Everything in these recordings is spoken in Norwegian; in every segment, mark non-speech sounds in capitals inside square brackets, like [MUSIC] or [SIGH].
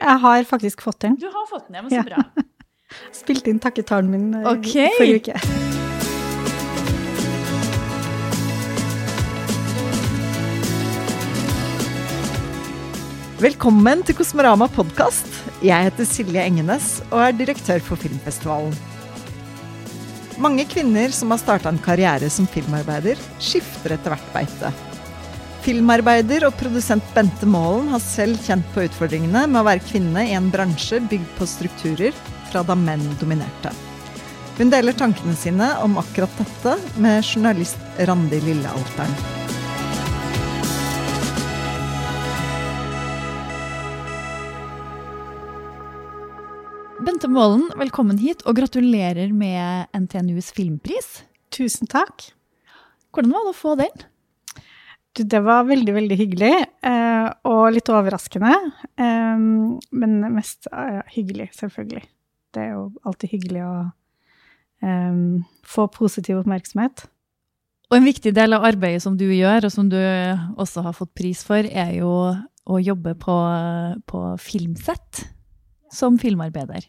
Jeg har faktisk fått den. Du har fått den, ja, men så bra. [LAUGHS] Spilte inn takketalen min okay. Forrige uke. Velkommen til Kosmorama podkast. Jeg heter Silje Engenes og er direktør for Filmfestivalen. Mange kvinner som har starta en karriere som filmarbeider, skifter etter hvert beite. Filmarbeider og produsent Bente Målen har selv kjent på utfordringene med å være kvinne i en bransje bygd på strukturer fra da menn dominerte. Hun deler tankene sine om akkurat dette med journalist Randi Lillealteren. Bente Målen, velkommen hit, og gratulerer med NTNUs filmpris. Tusen takk. Hvordan var det å få den? Det var veldig, veldig hyggelig, eh, og litt overraskende. eh, men mest eh, hyggelig, selvfølgelig. Det er jo alltid hyggelig å få positiv oppmerksomhet. Og en viktig del av arbeidet som du gjør, og som du også har fått pris for, er jo å jobbe på, på filmsett som filmarbeider.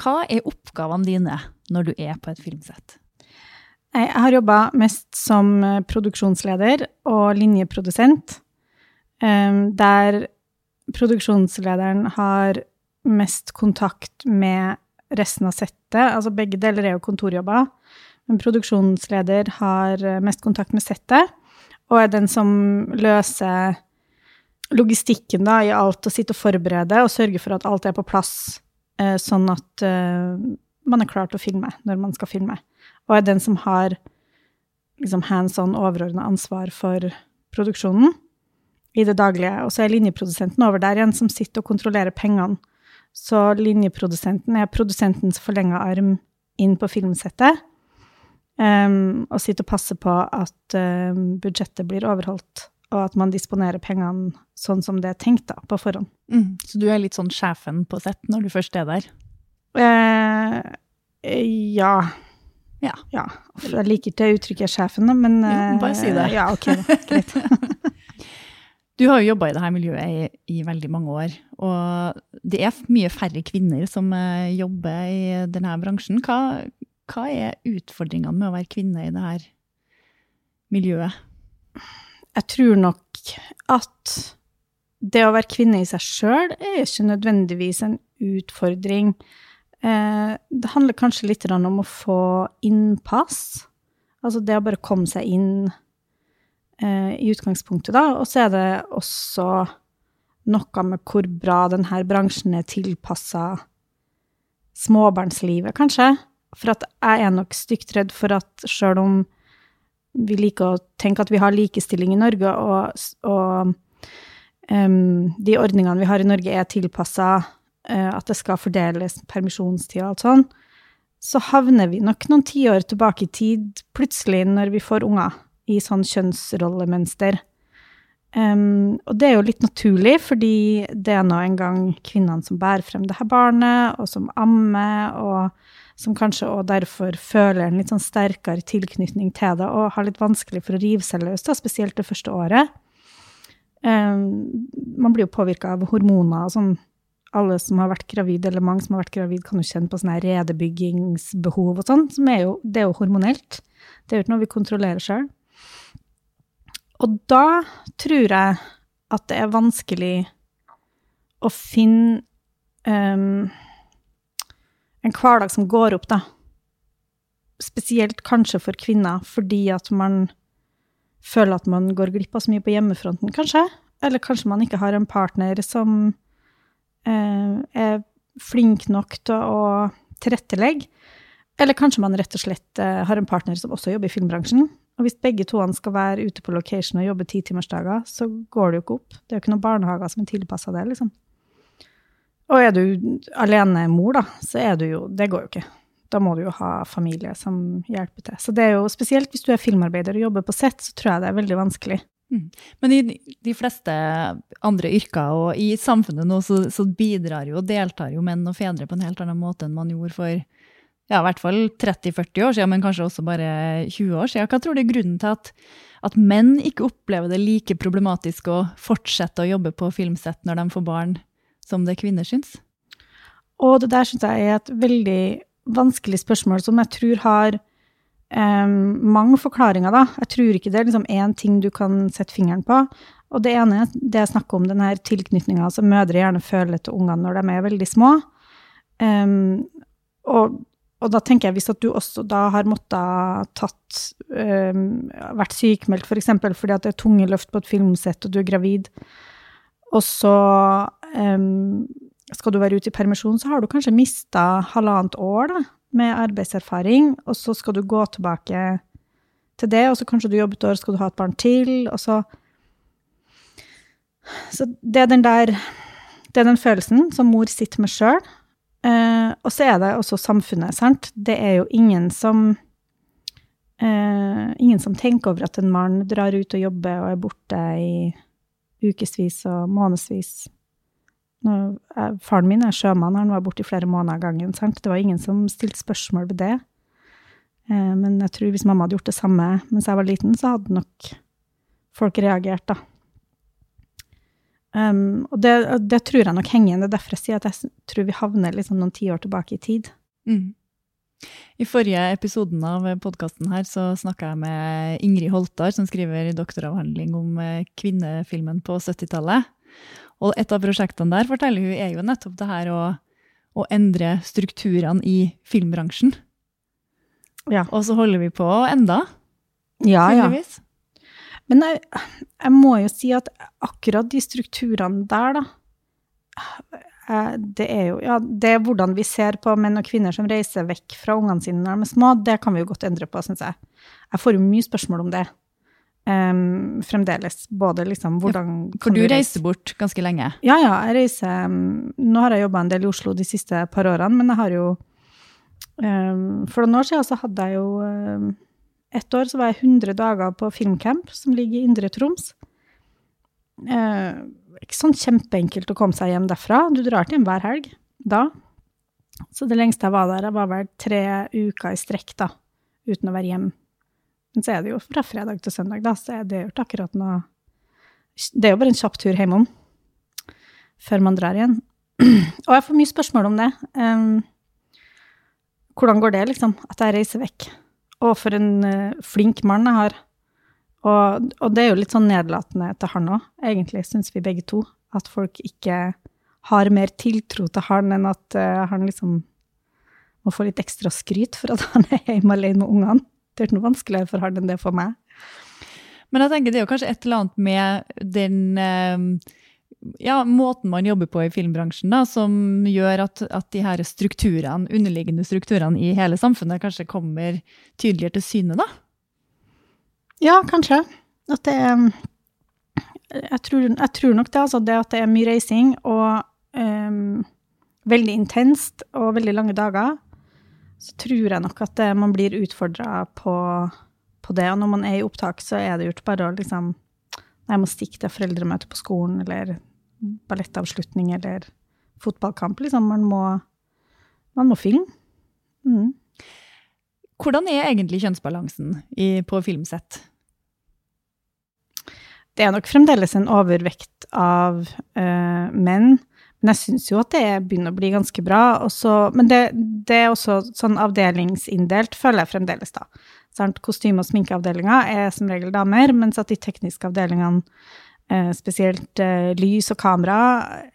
Hva er oppgavene dine når du er på et filmsett? Jeg har jobba mest som eh, produksjonsleder og linjeprodusent, eh, der produksjonslederen har mest kontakt med resten av settet. Altså begge deler er jo kontorjobber, men produksjonsleder har eh, mest kontakt med settet, og er den som løser logistikken da, i alt, og sitte og forberede og sørge for at alt er på plass, sånn at man er klar til å filme når man skal filme og er den som har liksom hands on overordna ansvar for produksjonen i det daglige. Og så er linjeprodusenten over der igjen, som sitter og kontrollerer pengene. Så linjeprodusenten er produsentens forlenga arm inn på filmsettet. Um, og sitter og passer på at um, budsjettet blir overholdt, og at man disponerer pengene sånn som det er tenkt da, på forhånd. Så du er litt sånn sjefen på sett når du først er der? Uh, ja. Ja. ja. Jeg liker ikke uttrykket sjefen, da, men Jo, bare si det. eh, Ja, ok. [LAUGHS] Greit. [LAUGHS] Du har jo jobba i dette miljøet i, i veldig mange år, og det er mye færre kvinner som eh, jobber i denne bransjen. Hva, hva er utfordringene med å være kvinne i dette miljøet? Jeg tror nok at det å være kvinne i seg sjøl er ikke nødvendigvis en utfordring. Eh, det handler kanskje litt om å få innpass. Altså det å bare komme seg inn eh, i utgangspunktet, da. Og så er det også noe med hvor bra denne bransjen er tilpassa småbarnslivet, kanskje. For at jeg er nok stygt redd for at sjøl om vi liker å tenke at vi har likestilling i Norge, og, og um, de ordningene vi har i Norge er tilpassa at det skal fordeles permisjonstid og alt sånn, så havner vi nok noen tiår tilbake i tid plutselig når vi får unger i sånn kjønnsrollemønster. Um, og det er jo litt naturlig, fordi det er nå en gang kvinnene som bærer frem det her barnet, og som ammer, og som kanskje òg derfor føler en litt sånn sterkere tilknytning til det, og har litt vanskelig for å rive seg løs, da, spesielt det første året. Um, man blir jo påvirka av hormoner og sånn. Alle som har vært gravid, eller mange som har vært gravid, kan jo kjenne på sånne redebyggingsbehov og sånn, det er jo hormonelt. Det er jo ikke noe vi kontrollerer sjøl. Og da tror jeg at det er vanskelig å finne um, en hverdag som går opp, da. Spesielt kanskje for kvinner, fordi at man føler at man går glipp av så mye på hjemmefronten, kanskje. Eller kanskje man ikke har en partner som er flink nok til å tilrettelegge. Eller kanskje man rett og slett eh, har en partner som også jobber i filmbransjen. Og hvis begge to skal være ute på location og jobbe titimersdager, så går det jo ikke opp. Det er jo ikke noen barnehager som er tilpassa det, liksom. Og er du alenemor, da, så er du jo Det går jo ikke. Da må du jo ha familie som hjelper til. Så det er jo spesielt hvis du er filmarbeider og jobber på sett, så tror jeg det er veldig vanskelig. Men i de fleste andre yrker og i samfunnet nå, så, så bidrar jo og deltar jo menn og fedre på en helt annen måte enn man gjorde for ja, i hvert fall 30-40 år siden, men kanskje også bare 20 år siden. Hva tror du er grunnen til at, at menn ikke opplever det like problematisk å fortsette å jobbe på filmsett når de får barn, som det kvinner syns? Og det der syns jeg er et veldig vanskelig spørsmål som jeg tror har um, mange forklaringer, da. Jeg tror ikke det er liksom én ting du kan sette fingeren på. Og det ene det jeg snakker om, den her tilknytninga som mødre gjerne føler til ungene når de er veldig små. Um, og, og, da tenker jeg hvis at du også da har måttet tatt um, Vært sykemeldt f.eks. For eksempel, fordi at det er tunge løft på et filmsett, og du er gravid, og så um, skal du være ute i permisjon, så har du kanskje mista halvannet år da, med arbeidserfaring, og så skal du gå tilbake til det, og så kanskje du jobber et år, skal du ha et barn til, og så Så det er den der Det er den følelsen som mor sitter med sjøl. Eh, og så er det også samfunnet, sant. Det er jo ingen som eh, Ingen som tenker over at en mann drar ut og jobber og er borte i ukevis og månedsvis faren min er sjømann, han var borte i flere måneder av gangen. Sant? Det var ingen som stilte spørsmål ved det. Eh, men jeg tror hvis mamma hadde gjort det samme mens jeg var liten, så hadde nok folk reagert, da. Um, og det, det, tror jeg nok henger igjen. Det er derfor jeg sier at jeg tror vi havner liksom noen tiår tilbake i tid. Mm. I forrige episoden av podkasten her så snakka jeg med Ingrid Holtar, som skriver doktoravhandling om eh, kvinnefilmen på 70-tallet. Og et av prosjektene der forteller hun er jo nettopp det her å, å endre strukturene i filmbransjen. Ja. Og så holder vi på enda, ja, tydeligvis. Ja. Men jeg, jeg, må jo si at akkurat de strukturene der, da eh, det er jo ja, det er hvordan vi ser på menn og kvinner som reiser vekk fra ungene sine når de er små, det kan vi jo godt endre på, syns jeg. Jeg får jo mye spørsmål om det um, fremdeles. Både liksom hvordan For du reiser bort ganske lenge? Ja, ja. Jeg reiser um, Nå har jeg jobba en del i Oslo de siste par årene, men jeg har jo um, For noen år siden så hadde jeg jo Ett år så var jeg 100 dager på filmcamp som ligger i Indre Troms. Uh, ikke sånn kjempeenkelt å komme seg hjem derfra. Du drar til hjem hver helg da. Så det lengste jeg var der, jeg var vel tre uker i strekk, da, uten å være hjemme. Men så er det jo fra fredag til søndag, da, så er det jo akkurat noe Det er jo bare en kjapp tur hjemom før man drar igjen. [CLEARS THROAT] Og jeg får mye spørsmål om det. Um, hvordan går det, liksom? At jeg reiser vekk? Og for en uh, flink mann jeg har. Og, og, det er jo litt sånn nedlatende til han òg, egentlig, syns vi begge to. At folk ikke har mer tiltro til han enn at uh, han liksom må få litt ekstra skryt for at han er hjemme alene med ungene. Det er ikke noe vanskeligere for han enn det for meg. Men jeg tenker det er jo kanskje et eller annet med den ehm, ja, måten man jobber på i filmbransjen, da, som gjør at, at de her strukturene, underliggende strukturene i hele samfunnet kanskje kommer tydeligere til syne, da? Ja, kanskje. At det er jeg tror, jeg tror nok det, altså. Det at det er mye reising og um, veldig intenst og veldig lange dager så tror jeg nok at man blir utfordra på, på, det. Og når man er i opptak, så er det jo ikke bare å liksom Jeg må stikke til foreldremøte på skolen, eller ballettavslutning, eller fotballkamp. Liksom. Man må, man må filme. Mm. Hvordan er egentlig kjønnsbalansen i, på filmsett? Det er nok fremdeles en overvekt av uh, menn. Men jeg syns jo at det begynner å bli ganske bra. Også, men det, det, er også sånn avdelingsinndelt, føler jeg fremdeles, da. Sånn, kostyme- og sminkeavdelinga er som regel damer, mens at de tekniske avdelingene, eh, spesielt eh, lys og kamera,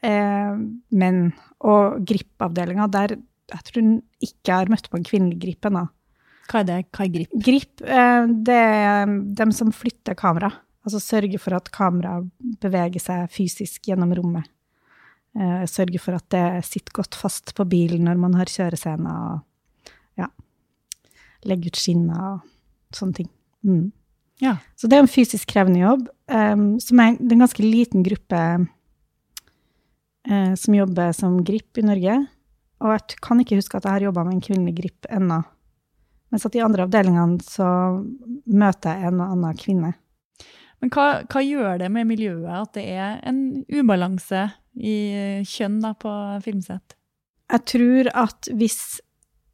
er menn. Og grip-avdelinga, der jeg tror ikke har møtt på en kvinnelig grip ennå. Hva er det? Hva er grip? Grip, eh, det er dem som flytter kamera. Altså sørger for at kamera beveger seg fysisk gjennom rommet. Eh, sørge for at det sitter godt fast på bilen når man har kjørescener, og ja, legge ut skinner og sånne ting. Mm. Ja. Så det er en fysisk krevende jobb, um, som er en ganske liten gruppe uh, som jobber som grip i Norge. Og jeg kan ikke huske at jeg har jobba med en kvinnelig grip ennå. Mens at i andre avdelingene så møter jeg en og annen kvinne. Men hva, hva, gjør det med miljøet at det er en ubalanse i kjønn da, på filmsett? Jeg tror at hvis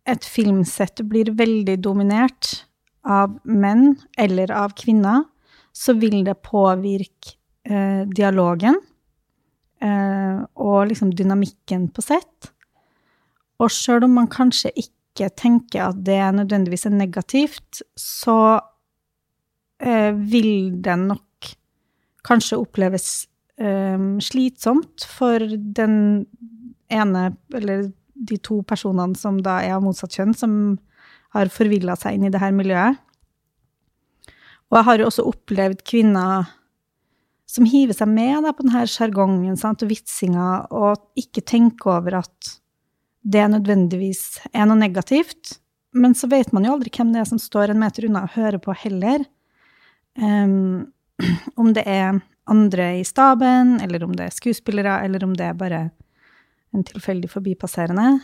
et filmsett blir veldig dominert av menn eller av kvinner, så vil det påvirke eh, dialogen. eh, og liksom dynamikken på sett. Og sjøl om man kanskje ikke tenker at det nødvendigvis er negativt, så eh, vil det nok kanskje oppleves eh, slitsomt for den ene, eller de to personene som da er av motsatt kjønn, som har forvilla seg inn i det her miljøet. Og jeg har jo også opplevd kvinner som hiver seg med da, på denne sjargongen og vitsinga, og ikke tenker over at det nødvendigvis er noe negativt. Men så vet man jo aldri hvem det er som står en meter unna og hører på heller. Um, [CLEARS THROAT] om det er andre i staben, eller om det er skuespillere, eller om det er bare en tilfeldig forbipasserende.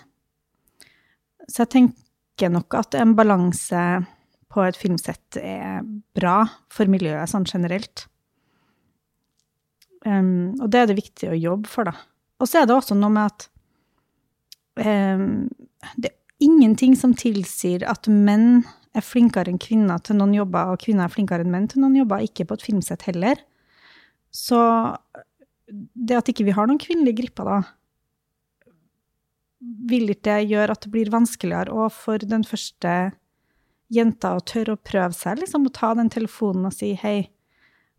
Så jeg tenker nok at en balanse på et filmsett er bra for miljøet sånn generelt. Um, og det er det viktig å jobbe for, da. Og så er det også noe med at um, det er ingenting som tilsier at menn er flinkere enn kvinner til noen jobber, og kvinner er flinkere enn menn til noen jobber, ikke på et filmsett heller. Så det at ikke vi har noen kvinnelige gripper, da, vil ikke det gjøre at det blir vanskeligere òg for den første jenta å tørre å prøve seg, liksom, å ta den telefonen og si hei,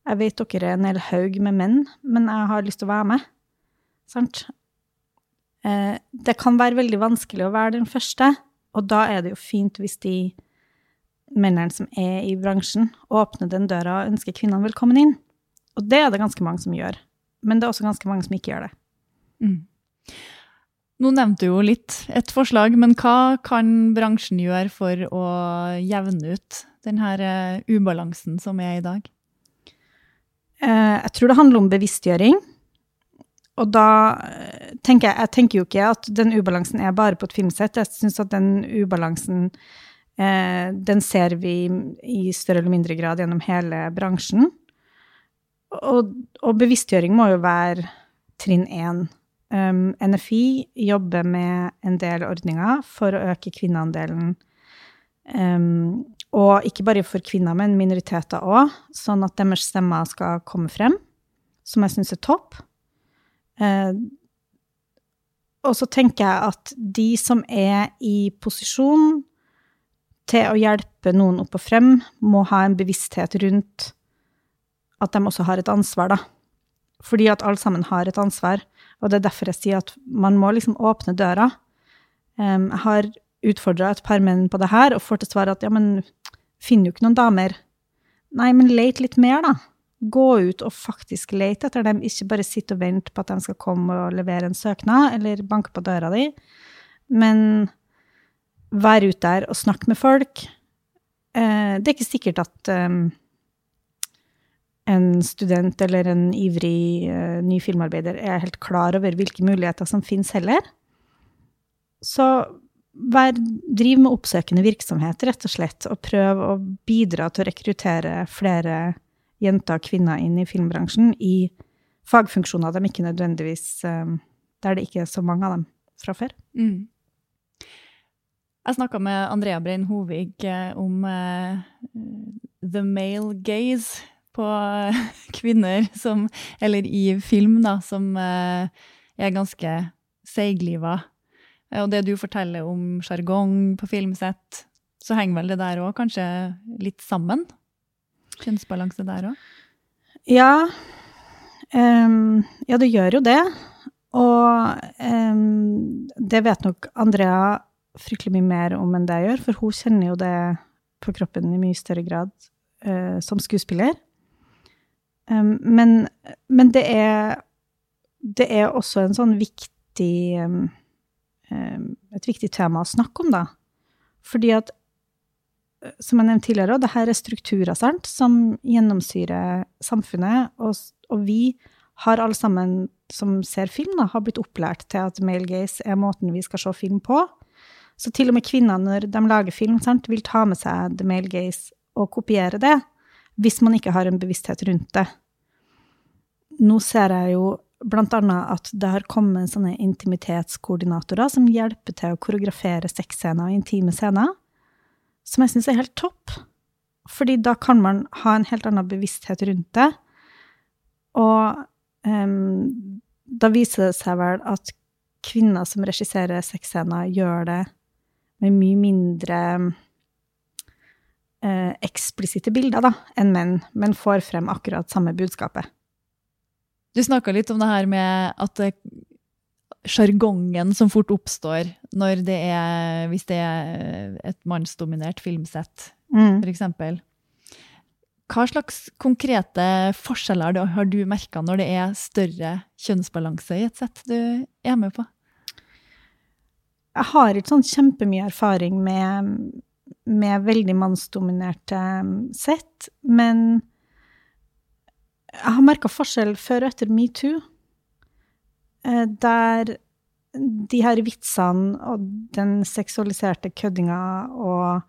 jeg vet dere er en hel haug med menn, men jeg har lyst til å være med. Sant? Eh, det kan være veldig vanskelig å være den første, og da er det jo fint hvis de mennene som er i bransjen, åpner den døra og ønsker kvinnene velkommen inn. Og det er det ganske mange som gjør. Men det er også ganske mange som ikke gjør det. Mm. Nå nevnte du jo litt et forslag, men hva kan bransjen gjøre for å jevne ut denne eh, ubalansen som er i dag? Eh, jeg tror det handler om bevisstgjøring. Og da eh, tenker jeg Jeg tenker jo ikke at den ubalansen er bare på et filmsett. Jeg syns at den ubalansen den ser vi i større eller mindre grad gjennom hele bransjen. Og, og bevisstgjøring må jo være trinn én Um, NFI jobber med en del ordninger for å øke kvinneandelen. Um, og ikke bare for kvinner, men minoriteter òg, sånn at deres stemmer skal komme frem, som jeg syns er topp. Uh, og så tenker jeg at de som er i posisjon til å hjelpe noen opp og frem, må ha en bevissthet rundt at de også har et ansvar, da. Fordi at alle sammen har et ansvar. Og det er derfor jeg sier at man må liksom åpne døra. Jeg har utfordra et par menn på det her og får til svar at ja, men finner jo ikke noen damer. Nei, men let litt mer, da. Gå ut og faktisk lete etter dem, ikke bare sitte og vente på at de skal komme og levere en søknad eller banke på døra di, men vær ute der og snakk med folk. Uh, det er ikke sikkert at en student eller en ivrig uh, ny filmarbeider er helt klar over hvilke muligheter som finnes heller. Så vær, driv med oppsøkende virksomhet, rett og slett, og prøv å bidra til å rekruttere flere jenter og kvinner inn i filmbransjen i fagfunksjoner de ikke nødvendigvis uh, Der det ikke er så mange av dem fra før. Mm. Jeg snakka med Andrea Brein Hovig eh, om uh, the male gaze på [LAUGHS] kvinner som Eller i film, da, som eh, er ganske seigliva. Og det du forteller om sjargong på filmsett, så henger vel det der òg kanskje litt sammen? Kjønnsbalanse der òg? Ja. Um, ja, det gjør jo det. Og um, det vet nok Andrea fryktelig mye mer om enn det jeg gjør, for hun kjenner jo det på kroppen i mye større grad uh, som skuespiller. Um, men, men det, er, det er også en sånn viktig um, Et viktig tema å snakke om, da. Fordi at, eh, som jeg nevnte tidligere, det her er strukturer sant, som gjennomsyrer samfunnet. Og, og, vi har alle sammen som ser film, da, har blitt opplært til at male gaze er måten vi skal se film på. Så til og med kvinner, når de lager film, sant, vil ta med seg the male gaze og kopiere det hvis man ikke har en bevissthet rundt det. Nå ser jeg jo annet at det har kommet sånne intimitetskoordinatorer som hjelper til å koreografere sexscener og intime scener, som jeg syns er helt topp. Fordi da kan man ha en helt annen bevissthet rundt det. Og um, da viser det seg vel at kvinner som regisserer sexscener, gjør det med mye mindre eh, eksplisitte bilder da, enn menn, men får frem akkurat samme budskapet. Du snakka litt om det her med at sjargongen som fort oppstår når det er, hvis det er et mannsdominert filmsett, Mm. f.eks. Hva slags konkrete forskjeller har du merka når det er større kjønnsbalanse i et sett du er med på? Jeg har ikke sånn kjempemye erfaring med, med veldig mannsdominerte sett, men jeg har merka forskjell før og etter metoo, eh, der de her vitsene og den seksualiserte køddinga og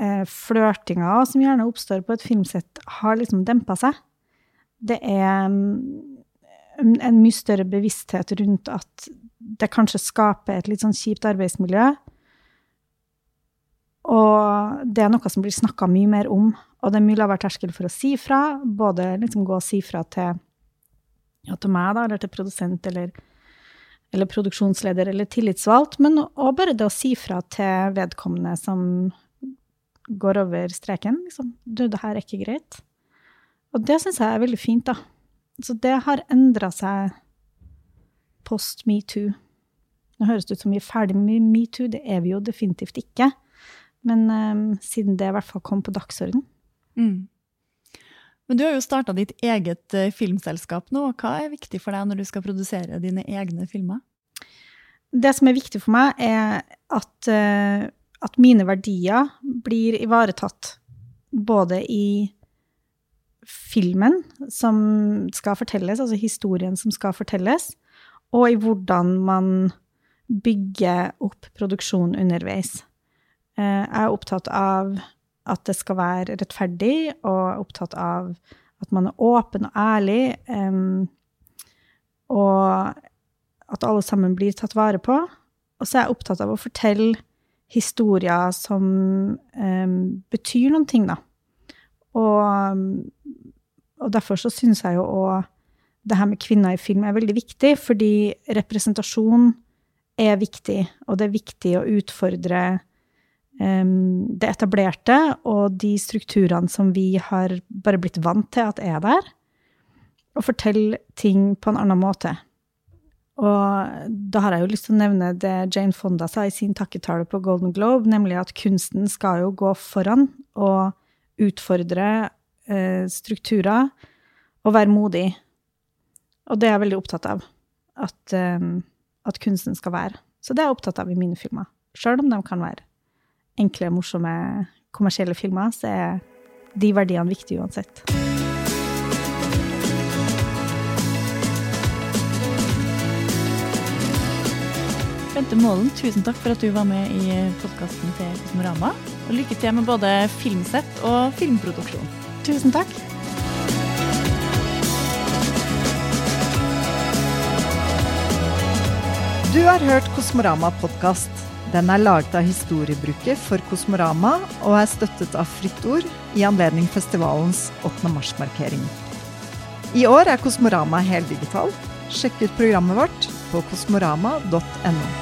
eh, flørtinga som gjerne oppstår på et filmsett, har liksom dempa seg. Det er en, en mye større bevissthet rundt at det kanskje skaper et litt sånn kjipt arbeidsmiljø. Og det er noe som blir snakka mye mer om, og det er mye lavere terskel for å si fra. Både liksom gå og si fra til, ja, til meg, da, eller til produsent, eller, eller produksjonsleder, eller tillitsvalgt, men òg bare det å si fra til vedkommende som går over streken. Liksom. Du, det her er ikke greit. Og det syns jeg er veldig fint, da. Så det har endra seg post metoo. Nå høres det ut som vi er ferdig med metoo, det er vi jo definitivt ikke. Men um, siden det i hvert fall kom på dagsordenen. Mm. Men du har jo starta ditt eget eh, filmselskap nå. Hva er viktig for deg når du skal produsere dine egne filmer? Det som er viktig for meg, er at, uh, at mine verdier blir ivaretatt. Både i filmen som skal fortelles, altså historien som skal fortelles, og i hvordan man bygger opp produksjonen underveis. Eh, Jeg er opptatt av at det skal være rettferdig, og opptatt av at man er åpen og ærlig, em, og at alle sammen blir tatt vare på. Og så er jeg opptatt av å fortelle historier som em, betyr noen ting, da. Og, og derfor så syns jeg jo òg det her med kvinner i film er veldig viktig, fordi representasjon er viktig, og det er viktig å utfordre um, det etablerte og de strukturene som vi har bare blitt vant til at er der, og fortelle ting på en annen måte. Og da har jeg jo lyst til å nevne det Jane Fonda sa i sin takketale på Golden Globe, nemlig at kunsten skal jo gå foran og utfordre eh, strukturer og være modig. Og det er jeg veldig opptatt av. At, at kunsten skal være. Så det er jeg opptatt av i mine filmer. Sjøl om de kan være enkle, morsomme, kommersielle filmer, så er de verdiene viktige uansett. Bente Målen, tusen takk for at du var med i podkasten til Kosmorama. Og lykke til med både filmsett og filmproduksjon. Tusen takk. Du har hørt Kosmorama podkast. Den er laget av historiebruker for Kosmorama og er støttet av Fritt Ord i anledning festivalens 8. mars-markering. I år er Kosmorama heldigital. Sjekk ut programmet vårt på kosmorama.no.